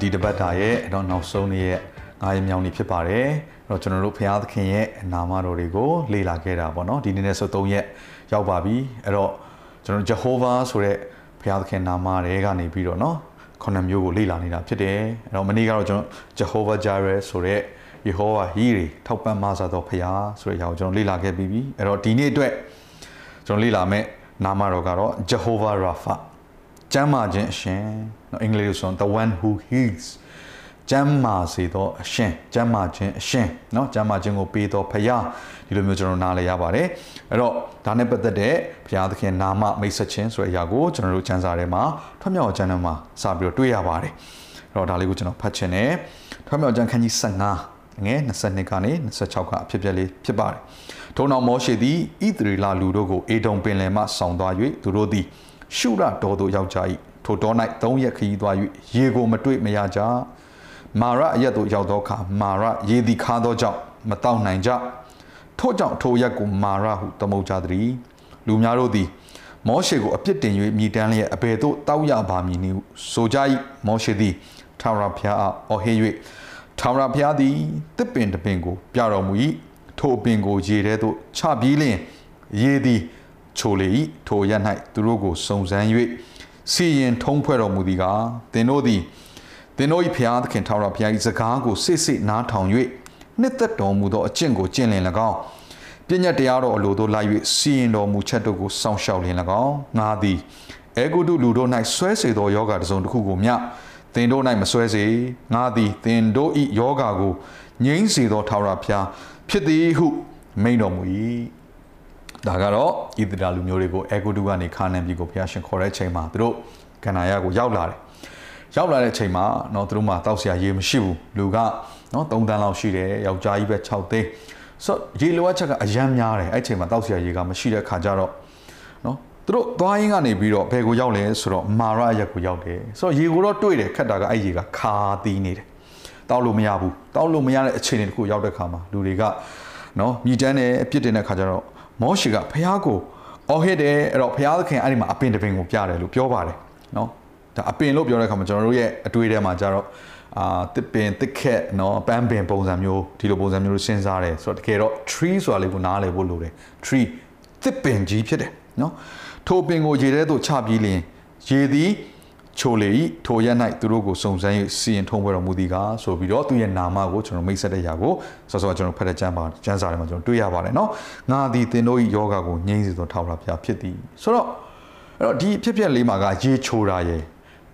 ဒီတပတ်တာရဲ့အတော့နောက်ဆုံးနေ့ရဲ့ငါးရက်မြောင်နေ့ဖြစ်ပါတယ်။အဲ့တော့ကျွန်တော်တို့ဖခင်သခင်ရဲ့နာမတော်တွေကိုလေ့လာခဲ့တာပေါ့နော်။ဒီနေ့နဲ့ဆို3ရက်ရောက်ပါပြီ။အဲ့တော့ကျွန်တော် Jehovah ဆိုတဲ့ဖခင်သခင်နာမတွေကနေပြီးတော့နော်ခုနှစ်မျိုးကိုလေ့လာနေတာဖြစ်တယ်။အဲ့တော့မနေ့ကတော့ကျွန်တော် Jehovah Jireh ဆိုတဲ့ယေဟောဝါဟီတွေထောက်ပံ့မဆာသောဖခင်ဆိုတဲ့အရာကိုကျွန်တော်လေ့လာခဲ့ပြီးပြီ။အဲ့တော့ဒီနေ့အတွက်ကျွန်တော်လေ့လာမယ့်နာမတော်ကတော့ Jehovah Rapha ကျမ်းမာခြင်းအရှင် နော်အင်္ဂလိပ်လိုဆိုရင် the one who heals ကျမ်းမာစေသောအရှင်ကျမ်းမာခြင်းအရှင်နော်ကျမ်းမာခြင်းကိုပေးသောဖခင်ဒီလိုမျိုးကျွန်တော်နားလည်ရပါတယ်အဲ့တော့ဒါနဲ့ပတ်သက်တဲ့ဘုရားသခင်နာမမိတ်ဆက်ခြင်းဆိုတဲ့အရာကိုကျွန်တော်တို့ကျမ်းစာထဲမှာထွတ်မြောက်ကျမ်းထဲမှာစပြီးတော့တွေ့ရပါတယ်အဲ့တော့ဒါလေးကိုကျွန်တော်ဖတ်ချင်တယ်ထွတ်မြောက်ကျမ်းခန်းကြီး15ငယ်22ကနေ26ကအဖြစ်အပျက်လေးဖြစ်ပါတယ်ထို့နောက်မောရှေသည်ဣသရေလလူတို့ကိုအေဒုံပင်လယ်မှဆောင်းသွား၍သူတို့သည်ရှုရတော်သို့ယောက်ျား၏ ထိုတော်၌သုံးရက်ခရီးသွား၍ရေကိုမတွေ့မရကြမာရအရက်သို့ရောက်သောအခါမာရရေသည်ခါသောကြောင့်မတောက်နိုင်ကြထို့ကြောင့်ထိုရက်ကိုမာရဟုသမုတ်ကြသည်လူများတို့သည်မောရှေကိုအပြစ်တင်၍မြည်တမ်းလျက်အဘယ်သို့တောက်ရပါမည်နည်းဟုဆိုကြ၏မောရှေသည်ထာဝရဘုရားအားအော်ဟစ်၍ထာဝရဘုရားသည်တစ်ပင်တစ်ပင်ကို ပြတော်မူ၏ထိုပင်ကိုရေထဲသို့ချပြီးလျင်ရေသည်ချိုလေ၏ထိုရ၌သူတို့ကိုစုံစမ်း၍ စီရင်ထုံးဖွဲ့တော်မူသည်ကားသင်တို့သည်သင်တို့၏ဖျားသခင်ထာဝရဘုရား၏စကားကိုစစ်စစ်နားထောင်၍နှစ်သက်တော်မူသောအကျင့်ကိုကျင့်လင်၎င်းပညာတရားတော်အလိုတို့လိုက်၍စီရင်တော်မူချက်တို့ကိုစောင့်ရှောက်လင်၎င်းငါသည်အေဂုတုလူတို့၌ဆွဲစေသောယောဂတစ်စုံတစ်ခုကိုမျှသင်တို့၌မဆွဲစေငါသည်သင်တို့၏ယောဂကိုငြိမ်းစေသောထာဝရဘုရားဖြစ်သည်ဟုမိန့်တော်မူ၏ ဒါကတော့ဣသရေလလူမျိုးတွေကိုအေဂုတုကနေခါနန်ပြည်ကိုဘုရားရှင်ခေါ်တဲ့ချိန်မှာသူတို့ကန္နာယကိုရောက်လာတယ်ရောက်လာတဲ့ချိန်မှာเนาะသူတို့မှာတောက်ဆရာရေမရှိဘူးလူကเนาะ3တန်းလောက်ရှိတယ်ယောက်ျားကြီးပဲ6သိန်းဆိုတော့ရေလိုအပ်ချက်ကအယမ်းများတယ်အဲ့ချိန်မှာတောက်ဆရာရေကမရှိတဲ့ခါကျတော့เนาะသူတို့သွားရင်းကနေပြီးတော့ဘယ်ကိုရောက်လဲဆိုတော့မာရအရက်ကိုရောက်တယ်ဆိုတော့ရေကိုတော့တွေ့တယ်ခက်တာကအဲ့ရေကခါသီးနေတယ်တောက်လို့မရဘူးတောက်လို့မရတဲ့အခြေအနေတခုရောက်တဲ့ခါမှာလူတွေကเนาะမြည်တမ်းတယ်အပြစ်တင်တဲ့ခါကျတော့ မောရှိကဖះကိုအော်ဟစ်တယ်အဲ့တော့ဖះသခင်အဲ့ဒီမှာအပင်တပင်ကိုပြတယ်လို့ပြောပါတယ်နော်ဒါအပင်လို့ပြောတဲ့အခါမှာကျွန်တော်တို့ရဲ့အတွေ့အထဲမှာကြတော့အာတစ်ပင်တစ်ခက်နော်ပန်းပင်ပုံစံမျိုးဒီလိုပုံစံမျိုးစဉ်းစားတယ်ဆိုတော့တကယ်တော့ tree ဆိုတာလေးကိုနားလည်ဖို့လိုတယ် tree တစ်ပင်ကြီးဖြစ်တယ်နော်ထိုပင်ကိုရေထဲသို့ချပြီးလျင်ရေသည် ချိုလေဤထိုရက်၌သူတို့ကိုစုံစမ်း၍စီရင်ထုံးပွဲတော်မူသည်ကားဆိုပြီးတော့သူရဲ့နာမကိုကျွန်တော်မိတ်ဆက်တဲ့ຢာကိုစောစောကျွန်တော်ဖတ်တဲ့ကျမ်းပါကျမ်းစာထဲမှာကျွန်တော်တွေ့ရပါတယ်เนาะငါသည်သင်တို့၏ယောဂကိုငြိမ်းစေသောထာဝရဘုရားဖြစ်သည်ဆိုတော့အဲ့တော့ဒီဖြစ်ဖြစ်လေးမှာကရေချိုတာရယ်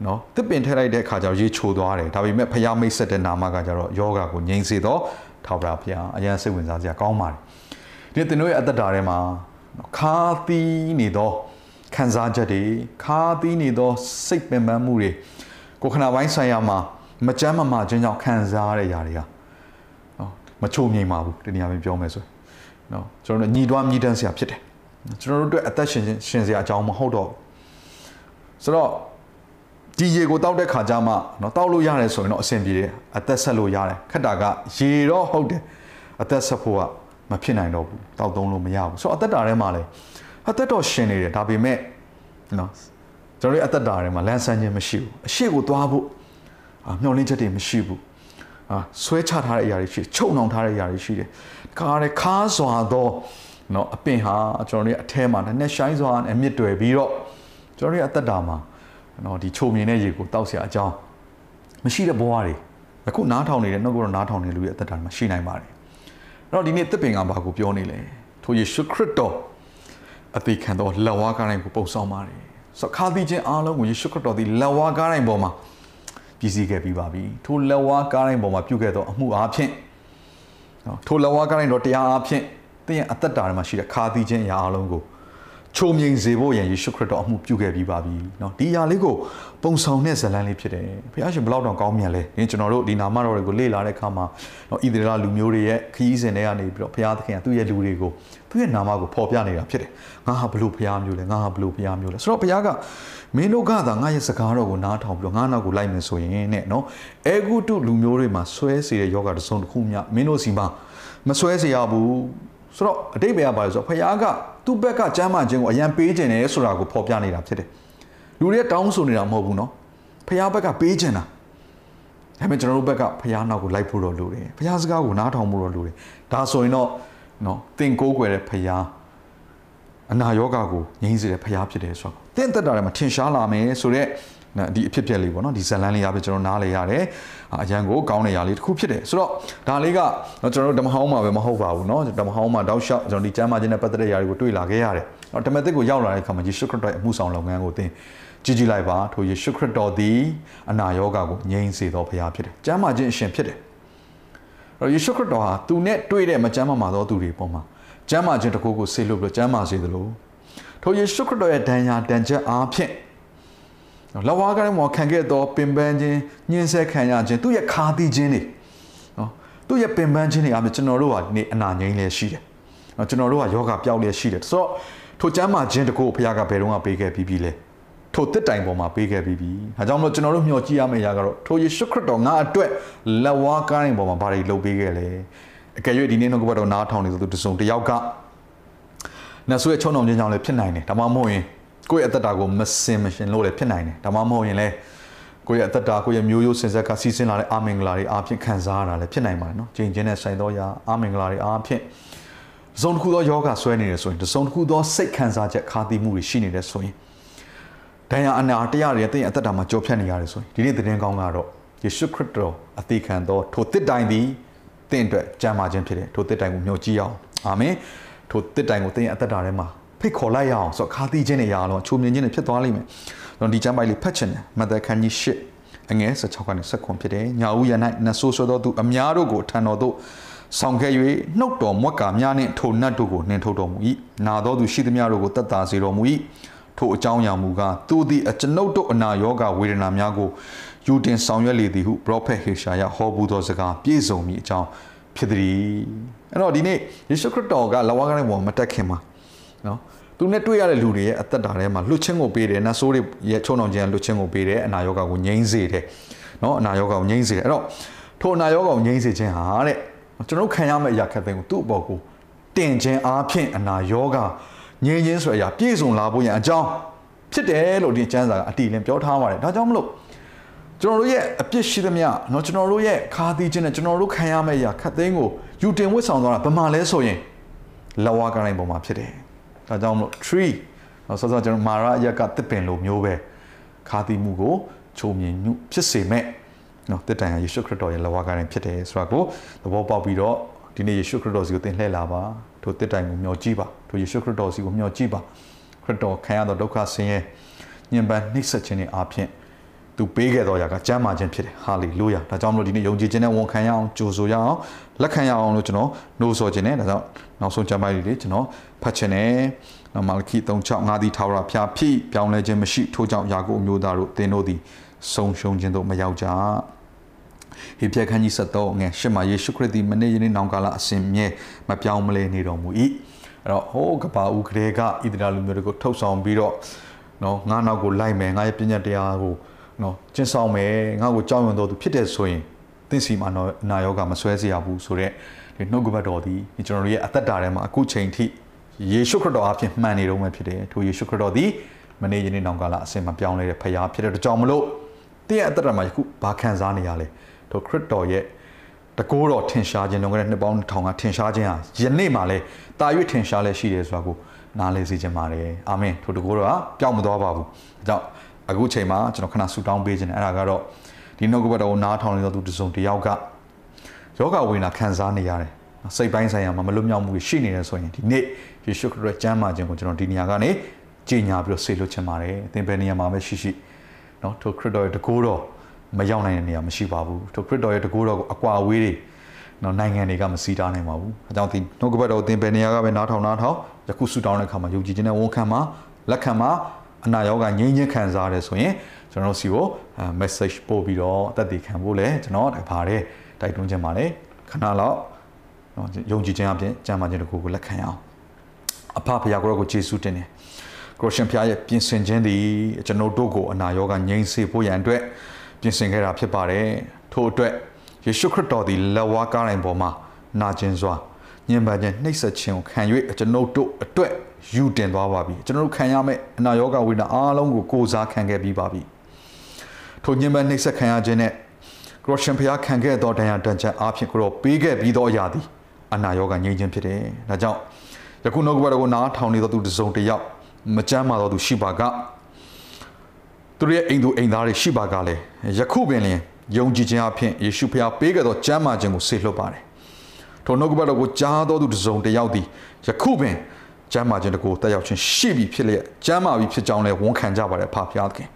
เนาะတစ်ပင်ထည့်လိုက်တဲ့အခါကျတော့ရေချိုသွားတယ်ဒါပေမဲ့ဖျားမိတ်ဆက်တဲ့နာမကကျတော့ယောဂကိုငြိမ်းစေသောထာဝရဘုရားအရင်စိတ်ဝင်စားစရာကောင်းပါတယ်ဒီသင်တို့ရဲ့အသက်တာထဲမှာခါသီးနေသော ခံစားချက်တွေခါသီးနေသောစိတ်ပင်ပန်းမှုတွေကိုခဏပိုင်းဆိုင်ရာမှာမကြမ်းမမာခြင်းကြောင့်ခံစားရတဲ့ຢာတွေကနော်မချိုမြိန်ပါဘူးဒီနေရာမှာပြောမယ်ဆိုရင်နော်ကျွန်တော်တို့ညီတွားမြည်တမ်းစရာဖြစ်တယ်ကျွန်တော်တို့အတွက်အသက်ရှင်ရှင်စရာအကြောင်းမဟုတ်တော့ဆိုတော့ဒီရေကိုတောက်တဲ့ခါကျမှနော်တောက်လို့ရတယ်ဆိုရင်တော့အဆင်ပြေတယ်အသက်ဆက်လို့ရတယ်ခက်တာကရေတော့ဟုတ်တယ်အသက်ဆက်ဖို့ကမဖြစ်နိုင်တော့ဘူးတောက်သုံးလို့မရဘူးဆိုတော့အသက်တာထဲမှာလည်း အသက်တော့ရှင်နေတယ်ဒါပေမဲ့နော်ကျွန်တော်တို့အသက်တာထဲမှာလမ်းဆန်းခြင်းမရှိဘူးအရှိကိုသွားဖို့မျောလင်းချက်တွေမရှိဘူးအာဆွဲချထားတဲ့အရာတွေရှိချုပ်နှောင်ထားတဲ့အရာတွေရှိတယ်ခါရခါစွာသောနော်အပင်ဟာကျွန်တော်တို့အထဲမှာနည်းနည်းရှိုင်းစွာနဲ့မြစ်တွယ်ပြီးတော့ကျွန်တော်တို့အသက်တာမှာနော်ဒီချုံမြင်တဲ့ရေကိုတောက်เสียအကြောင်းမရှိတဲ့ဘဝတွေအခုနားထောင်နေတဲ့နှုတ်ကတော့နားထောင်နေလူရဲ့အသက်တာမှာရှိနိုင်ပါတယ်အဲ့တော့ဒီနေ့တစ်ပင်ကဘာကိုပြောနေလဲထိုယေရှုခရစ်တော် အသေးခံသောလက်ဝါးကားတိုင်းကိုပုံဆောင်ပါတယ်ဆိုခါသီချင်းအားလုံးကိုယေရှုခရစ်တော်သည်လက်ဝါးကားတိုင်းပေါ်မှာပြည်စည်းခဲ့ပြီးပါပြီထိုလက်ဝါးကားတိုင်းပေါ်မှာပြုခဲ့သောအမှုအားဖြင့်နော်ထိုလက်ဝါးကားတိုင်းတော်တရားအားဖြင့်သင်ရဲ့အသက်တာထဲမှာရှိတဲ့ခါသီချင်းအရာအားလုံးကို ချုံမြိန်စေဖို့ရန်ယေရှုခရစ်တော်အမှုပြုခဲ့ပြီးပါပြီเนาะဒီຢာလေးကိုပုံဆောင်တဲ့ဇလန်းလေးဖြစ်တယ်ဘုရားရှင်ဘလောက်တောင်ကောင်းမြတ်လဲဒီကျွန်တော်တို့ဒီနာမတော်တွေကိုလေ့လာတဲ့အခါမှာเนาะဣသရေလလူမျိုးတွေရဲ့ခရီးစဉ်တွေကနေပြီးတော့ဘုရားသခင်ကသူ့ရဲ့လူတွေကိုသူ့ရဲ့နာမကိုဖော်ပြနေတာဖြစ်တယ်ငါဟာဘလို့ဘုရားမျိုးလဲငါဟာဘလို့ဘုရားမျိုးလဲဆိုတော့ဘုရားကမင်းတို့ကသာငါရဲ့စကားတော်ကိုနားထောင်ပြီးတော့ငါနောက်ကိုလိုက်မယ်ဆိုရင်တဲ့เนาะအဲဂုတုလူမျိုးတွေမှာဆွဲစေတဲ့ယောဂတစ်စုံတစ်ခုမြမင်းတို့စီမှာမဆွဲစေရဘူး ဆိုတော့အတိတ်ဘယ်ကပါလဲဆိုတော့ဖခင်ကသူ့ဘက်ကကျမ်းမာခြင်းကိုအရန်ပေးခြင်းတယ်ဆိုတာကိုဖော်ပြနေတာဖြစ်တယ်လူတွေတောင်းဆိုနေတာမဟုတ်ဘူးเนาะဖခင်ဘက်ကပေးခြင်းတာဒါပေမဲ့ကျွန်တော်တို့ဘက်ကဖခင်နောက်ကိုလိုက်ဖို့တော့လိုတယ်ဖခင်စကားကိုနားထောင်ဖို့တော့လိုတယ်ဒါဆိုရင်တော့เนาะသင်ကိုးကွယ်တဲ့ဖခင်အနာယောဂါကိုငြိမ်းစေတဲ့ဖခင်ဖြစ်တယ်ဆိုတော့သင်သက်တာထဲမှာထင်ရှားလာမယ်ဆိုတော့ ဒီအဖြစ်ပြက်လေးပေါ့နော်ဒီဇလန်းလေးရပြီကျွန်တော်နားလေရတယ်အရန်ကိုကောင်းတဲ့ຢာလေးတစ်ခုဖြစ်တယ်ဆိုတော့ဒါလေးကကျွန်တော်တို့ဓမ္မဟောင်းမှာပဲမဟုတ်ပါဘူးเนาะဓမ္မဟောင်းမှာတောက်လျှောက်ကျွန်တော်ဒီကျမ်းမာခြင်းနဲ့ပတ်သက်တဲ့ຢာတွေကိုတွေ့လာခဲ့ရတယ်တော့ဓမ္မသစ်ကိုရောက်လာတဲ့အခါမှာယေရှုခရစ်တော်ရဲ့အမှုဆောင်လုပ်ငန်းကိုသင်ကြည်ကြည်လိုက်ပါထိုယေရှုခရစ်တော်သည်အနာရောဂါကိုငြိမ်းစေတော်ဘုရားဖြစ်တယ်ကျမ်းမာခြင်းအရှင်ဖြစ်တယ်အဲ့တော့ယေရှုခရစ်တော်ဟာသူနဲ့တွေ့တဲ့မကျမ်းမာမှာသောသူတွေပေါ်မှာကျမ်းမာခြင်းတစ်ခုကိုဆေးလို့ပြီးကျမ်းမာစေသလိုထိုယေရှုခရစ်တော်ရဲ့ဒဏ်ရာတန်ချက်အားဖြင့် လဝါကလည်းမောခံခဲ့သောပင်ပန်းခြင်းညှင်းဆဲခံရခြင်းသူ့ရဲ့ခါသီးခြင်းတွေနော်သူ့ရဲ့ပင်ပန်းခြင်းတွေအားဖြင့်ကျွန်တော်တို့ဟာဒီနေ့အနာငြိမ်းလဲရှိတယ်နော်ကျွန်တော်တို့ကယောဂပျောက်လဲရှိတယ်ဆိုတော့ထိုကျမ်းမာခြင်းတကူဘုရားကဘယ်တော့မှပေးခဲ့ပြီးပြီလဲထိုတစ်တိုင်ပေါ်မှာပေးခဲ့ပြီးပြီ။ဒါကြောင့်မလို့ကျွန်တော်တို့မျှော်ကြည့်ရမယ့်ຢာကတော့ထိုယေရှုခရစ်တော်ငါအတွက်လက်ဝါးကားရင်ပေါ်မှာဘာတွေလုပ်ပေးခဲ့လဲ။အကယ်၍ဒီနေ့နှုတ်ကပတ်တော်နားထောင်နေသူတစုံတစ်ယောက်ကနတ်ဆိုးရဲ့ချုံနှောင်ခြင်းကြောင့်လည်းဖြစ်နိုင်တယ်။ဒါမှမဟုတ်ရင် ကိုယ့်ရဲ့အသက်တာကိုမစင်မရှင်လို့လည်းဖြစ်နိုင်တယ်ဒါမှမဟုတ်ရင်လည်းကိုယ့်ရဲ့အသက်တာကိုယ့်ရဲ့မျိုးရိုးစင်ဆက်ကစီးဆင်းလာတဲ့အာမင်္ဂလာတွေအားဖြင့်ခံစားရတာလည်းဖြစ်နိုင်ပါတယ်နော်။ချိန်ချင်းနဲ့ဆိုင်သောရာအာမင်္ဂလာတွေအားဖြင့်ဇုံတစ်ခုသောယောဂဆွဲနေတယ်ဆိုရင်ဇုံတစ်ခုသောစိတ်ခံစားချက်ခါသီးမှုတွေရှိနေတယ်ဆိုရင်ဒဏ်ရာအနာတရားတွေတဲ့ရဲ့အသက်တာမှာကြောဖြတ်နေရတယ်ဆိုရင်ဒီနေ့သတင်းကောင်းကတော့ယေရှုခရစ်တော်အသေးခံသောထိုတစ်တိုင်သည်တင့်အတွက်ကြံပါခြင်းဖြစ်တယ်ထိုတစ်တိုင်ကိုမျှော်ကြည့်အောင်အာမင်ထိုတစ်တိုင်ကိုတင်ရဲ့အသက်တာထဲမှာ ဖိတ်ခေါ်လိုက်ရအောင်ဆိုတော့ခါသီးခြင်းတွေရအောင်ချိုမြင်ခြင်းတွေဖြစ်သွားလိမ့်မယ်။တော့ဒီကျမ်းပိုက်လေးဖတ်ချင်တယ်။မဿဲခန်းကြီး၈အငယ်16ကနေ19ဖြစ်တယ်။ညာဦးရ၌နဆိုးဆိုသောသူအများတို့ကိုထံတော်သို့ဆောင်ခဲ့၍နှုတ်တော်မွက်ကာများနှင့်ထိုနတ်တို့ကိုနှင်ထုတ်တော်မူ၏။နာသောသူရှိသမျှတို့ကိုတတ်တာစေတော်မူ၏။ထိုအကြောင်းအရာမူကားသူသည်အကျွန်ုပ်တို့အနာရောဂါဝေဒနာများကိုယူတင်ဆောင်ရွက်လေသည်ဟုပရောဖက်ဟေရှာယဟောဘူးသောစကားပြည့်စုံမည်အကြောင်းဖြစ်သည်။အဲ့တော့ဒီနေ့ယေရှုခရစ်တော်ကလဝါကနေပေါ်မတက်ခင်မှာနော် သူနဲ့တွေ့ရတဲ့လူတွေရဲ့အသက်တာထဲမှာလွတ်ချင်းကိုပေးတယ်နတ်ဆိုးတွေရဲ့ချုံအောင်ခြင်းလွတ်ချင်းကိုပေးတယ်အနာရောဂါကိုငြိမ်းစေတယ်နော်အနာရောဂါကိုငြိမ်းစေတယ်အဲ့တော့ထိုအနာရောဂါကိုငြိမ်းစေခြင်းဟာတဲ့ကျွန်တော်ခံရမယ့်အရာခက်တဲ့ကိုသူ့အပေါ်ကိုတင်ခြင်းအားဖြင့်အနာရောဂါငြိမ်းခြင်းဆိုတဲ့အရာပြည့်စုံလာဖို့ရန်အကြောင်းဖြစ်တယ်လို့ဒီကျမ်းစာကအတီးလင်းပြောထားပါတယ်ဒါကြောင့်မလို့ကျွန်တော်တို့ရဲ့အပြစ်ရှိသမျှเนาะကျွန်တော်တို့ရဲ့ခါသီးခြင်းနဲ့ကျွန်တော်တို့ခံရမယ့်အရာခက်သိမ်းကိုယူတင်ဝတ်ဆောင်သွားတာဘယ်မှာလဲဆိုရင်လဝါကတိုင်းပေါ်မှာဖြစ်တယ် ဒါကြောင့်မလို့ tree နော်ဆောစောကျွန်တော်မာရအရက်ကတစ်ပင်လိုမျိုးပဲခါသီးမှုကိုချုံမြင်မှုဖြစ်စေမဲ့နော်တစ်တိုင်ဟာယေရှုခရစ်တော်ရဲ့လဝါကတိုင်းဖြစ်တယ်ဆိုတာကိုသဘောပေါက်ပြီးတော့ဒီနေ့ယေရှုခရစ်တော်စီကိုသင်လှည့်လာပါထိုတစ်တိုင်ကိုမျှော်ကြည့်ပါထိုယေရှုခရစ်တော်စီကိုမျှော်ကြည့်ပါခရစ်တော်ခံရသောဒုက္ခဆင်းရဲညင်ပန်းနှိပ်စက်ခြင်းတွေအားဖြင့် သူပေးခဲ့တော်ရာကကျမ်းမာခြင်းဖြစ်တယ်ဟာလေလုယာဒါကြောင့်မလို့ဒီနေ့ယုံကြည်ခြင်းနဲ့ဝန်ခံရအောင်ကြိုဆိုရအောင်လက်ခံရအောင်လို့ကျွန်တော်နှိုးဆော်ခြင်းနဲ့ဒါကြောင့်နောက်ဆုံးကျမ်းပိုင်းလေးကျွန်တော်ဖတ်ခြင်းနဲ့မာလခိ3:6ငါသည်ထာဝရဖျားဖိပြောင်းလဲခြင်းမရှိထို့ကြောင့်ယာကုပ်အမျိုးသားတို့သင်တို့သည်ဆုံးရှုံးခြင်းတို့မရောက်ကြဟေပြခန်းကြီး73ငယ်ရှစ်မှာယေရှုခရစ်သည်မနေ့ယနေ့နောင်ကာလအစဉ်မြဲမပြောင်းမလဲနေတော်မူ၏အဲ့တော့ဟိုးကပါဦးကလေးကဣသရေလလူမျိုးတွေကိုထုတ်ဆောင်ပြီးတော့နော်ငါနောက်ကိုလိုက်မယ်ငါရဲ့ပညာတရားကို နော်ကျင့်ဆောင်မယ်ငါ့ကိုကြောက်ရွံ့တော်သူဖြစ်တဲ့ဆိုရင်သင်စီမှာတော့အနာရောဂါမဆွဲစေရဘူးဆိုတော့ဒီနှုတ်ကပတ်တော်ဒီကျွန်တော်တို့ရဲ့အသက်တာထဲမှာအခုချိန်ထိယေရှုခရစ်တော်အပြင်မှန်နေတော့မှဖြစ်တယ်ထိုယေရှုခရစ်တော်ဒီမနေ့ယနေ့နောင်ကာလအစင်မပြောင်းလဲတဲ့ဖရားဖြစ်တဲ့ကြောင့်မလို့တင့်ရဲ့အသက်တာမှာယခုဘာခံစားနေရလဲထိုခရစ်တော်ရဲ့တကိုးတော်ထင်ရှားခြင်းလွန်ခဲ့တဲ့နှစ်ပေါင်း2000ကထင်ရှားခြင်းဟာယနေ့မှာလဲတာ၍ထင်ရှားလဲရှိတယ်ဆိုတာကိုနားလည်စေချင်ပါတယ်အာမင်ထိုတကိုးတော်ကပြောင်းမသွားပါဘူးဒါကြောင့် အခုချိန်မှာကျွန်တော်ခဏဆူတောင်းပေးခြင်းတယ်အဲ့ဒါကတော့ဒီနှုတ်ကပတ်တော်ကိုနားထောင်နေသောသူတစ်စုံတစ်ယောက်ကယောဂဝေဒနာခံစားနေရတယ်စိတ်ပိုင်းဆိုင်ရာမှာမလွတ်မြောက်မှုရှိနေတယ်ဆိုရင်ဒီနေ့ယေရှုခရစ်ကျမ်းမာခြင်းကိုကျွန်တော်ဒီနေရာကနေကြီးညာပြီးတော့ဆေလွတ်ချင်ပါတယ်အသင်ဘယ်နေရာမှာပဲရှိရှိเนาะထိုခရစ်တော်ရဲ့တကူတော်မရောက်နိုင်တဲ့နေရာမရှိပါဘူးထိုခရစ်တော်ရဲ့တကူတော်ကိုအကွာအဝေးတွေ နော်နိုင်ငံတွေကမစီးတားနိုင်ပါဘူးအဲကြောင့်ဒီနှုတ်ကပတ်တော်သင်ဘယ်နေရာကပဲနားထောင်နားထောင်ယခုဆူတောင်းတဲ့အခါမှာယုံကြည်ခြင်းနဲ့ဝန်ခံမှာလက်ခံမှာ အနာရောဂါငြိမ်းချင်းခံစားရတယ်ဆိုရင်ကျွန်တော်တို့စီကို message ပို့ပြီးတော့အသက်တည်ခံဖို့လဲကျွန်တော်ဗါတဲ့တိုက်တွန်းခြင်းပါတယ်ခဏလောက်နော်ယုံကြည်ခြင်းအပြင်ကြံပါခြင်းတစ်ခုကိုလက်ခံရအောင်အဖဖရာကိုကိုယေရှုတင်တယ်ခရစ်ယာန်ဖျားရဲ့ပြင်ဆင်ခြင်းသည်ကျွန်တော်တို့ကိုအနာရောဂါငြိမ်းစေဖို့ရန်အတွက်ပြင်ဆင်ခဲ့တာဖြစ်ပါတယ်ထို့အတွက်ယေရှုခရစ်တော်သည်လက်ဝါးကားတိုင်းပေါ်မှာနာကျင်စွာ ညင်ပန်းခြင်းနှိပ်စက်ခြင်းကိုခံ၍ကျွန်ုပ်တို့အတွက်ယူတင်သွားပါပြီကျွန်တော်တို့ခံရမယ့်အနာရောဂါဝိညာဉ်အားလုံးကိုကိုးစားခံခဲ့ပြီးပါပြီထိုညင်ပန်းနှိပ်စက်ခံရခြင်းနဲ့ကရောရှင်ဖျားခံခဲ့သောတရားတန်ချမ်းအားဖြင့်ကိုရောပေးခဲ့ပြီးသောအရာသည်အနာရောဂါငြိမ်းခြင်းဖြစ်တယ်ဒါကြောင့်ယခုနှုတ်ကပတ်တော်ကိုနားထောင်နေသောသူတစ်စုံတစ်ယောက်မကြမ်းမာသောသူရှိပါကသူရဲ့အိမ်သူအိမ်သားတွေရှိပါကလည်းယခုပင်လျင်ယုံကြည်ခြင်းအဖြစ်ယေရှုဖျားပေးခဲ့သောကြမ်းမာခြင်းကိုဆေလွတ်ပါတယ် ထိုနှုတ်ကပတ်တော်ကိုကြားတော်သူတစ်စုံတစ်ယောက်သည်ယခုပင်ကျမ်းမာခြင်းတကူတက်ရောက်ခြင်းရှိပြီဖြစ်လျက်ကျမ်းမာပြီဖြစ်ကြောင်းလည်းဝန်ခံကြပါတယ်ဖဖျားသခင်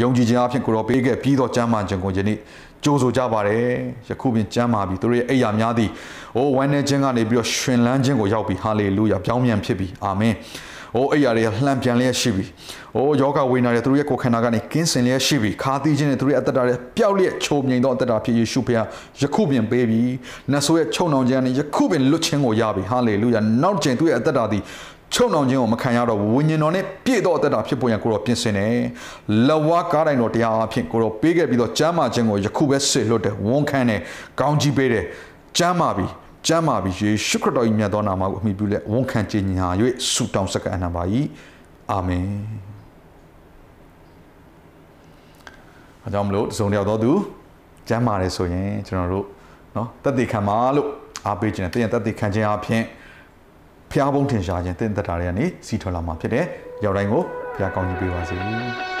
ယုံကြည်ခြင်းအဖြစ်ကိုတော်ပေးခဲ့ပြီးသောကျမ်းမာခြင်းကိုယနေ့ကြိုးဆိုကြပါတယ်ယခုပင်ကျမ်းမာပြီသူတို့ရဲ့အိယာများသည်အိုးဝမ်းနေခြင်းကနေပြီးတော့ရှင်လန်းခြင်းကိုရောက်ပြီဟာလေလုယာပြောင်းပြန်ဖြစ်ပြီအာမင်။ အိုးအိယာတွေလှမ်းပြန်လျက်ရှိပြီ။အိုးယောဂဝိညာဉ်တွေသူတို့ရဲ့ကိုယ်ခန္ဓာကနေကင်းစင်လျက်ရှိပြီ။ခါသီးခြင်းနဲ့သူတို့ရဲ့အသက်တာတွေပျောက်လျက်ချုံမြိန်သောအသက်တာဖြစ်ယေရှုဖခင်ယခုပင်ပေးပြီ။နတ်ဆိုးရဲ့ချုံနှောင်ခြင်းနဲ့ယခုပင်လွတ်ခြင်းကိုရပြီ။ဟာလေလုယာ။နောက်ကျင်သူရဲ့အသက်တာသည်ချုံနှောင်ခြင်းကိုမခံရတော့ဝိညာဉ်တော်နဲ့ပြည့်သောအသက်တာဖြစ်ပေါ်ရန်ကိုတော့ပြင်ဆင်တယ်။လဝါကားတိုင်းတော်တရားအဖြစ်ကိုတော့ပေးခဲ့ပြီးတော့ကျမ်းမာခြင်းကိုယခုပဲဆွေလွတ်တယ်ဝန်ခံတယ်ကောင်းကြီးပေးတယ်ကျမ်းမာပြီ ကျမ်းမာပြီယေရှုခရစ်တော်၏မြတ်သောနာမကိုအမိပြုလက်ဝန်ခံခြင်းညာ၍ဆုတောင်းစကားအနံပါ၏အာမင်အကြောင်းမလို့တစုံတယောက်သောသူကျမ်းမာတယ်ဆိုရင်ကျွန်တော်တို့เนาะတသက်ခံပါလို့အားပေးခြင်းနဲ့တင့်တသက်ခံခြင်းအပြင်ဖျားပုံးထင်ရှားခြင်းတင့်သက်တာတွေကနေစီထွက်လာမှာဖြစ်တယ်ရောက်တိုင်းကိုဖျားကောင်းကြီးပေးပါစေ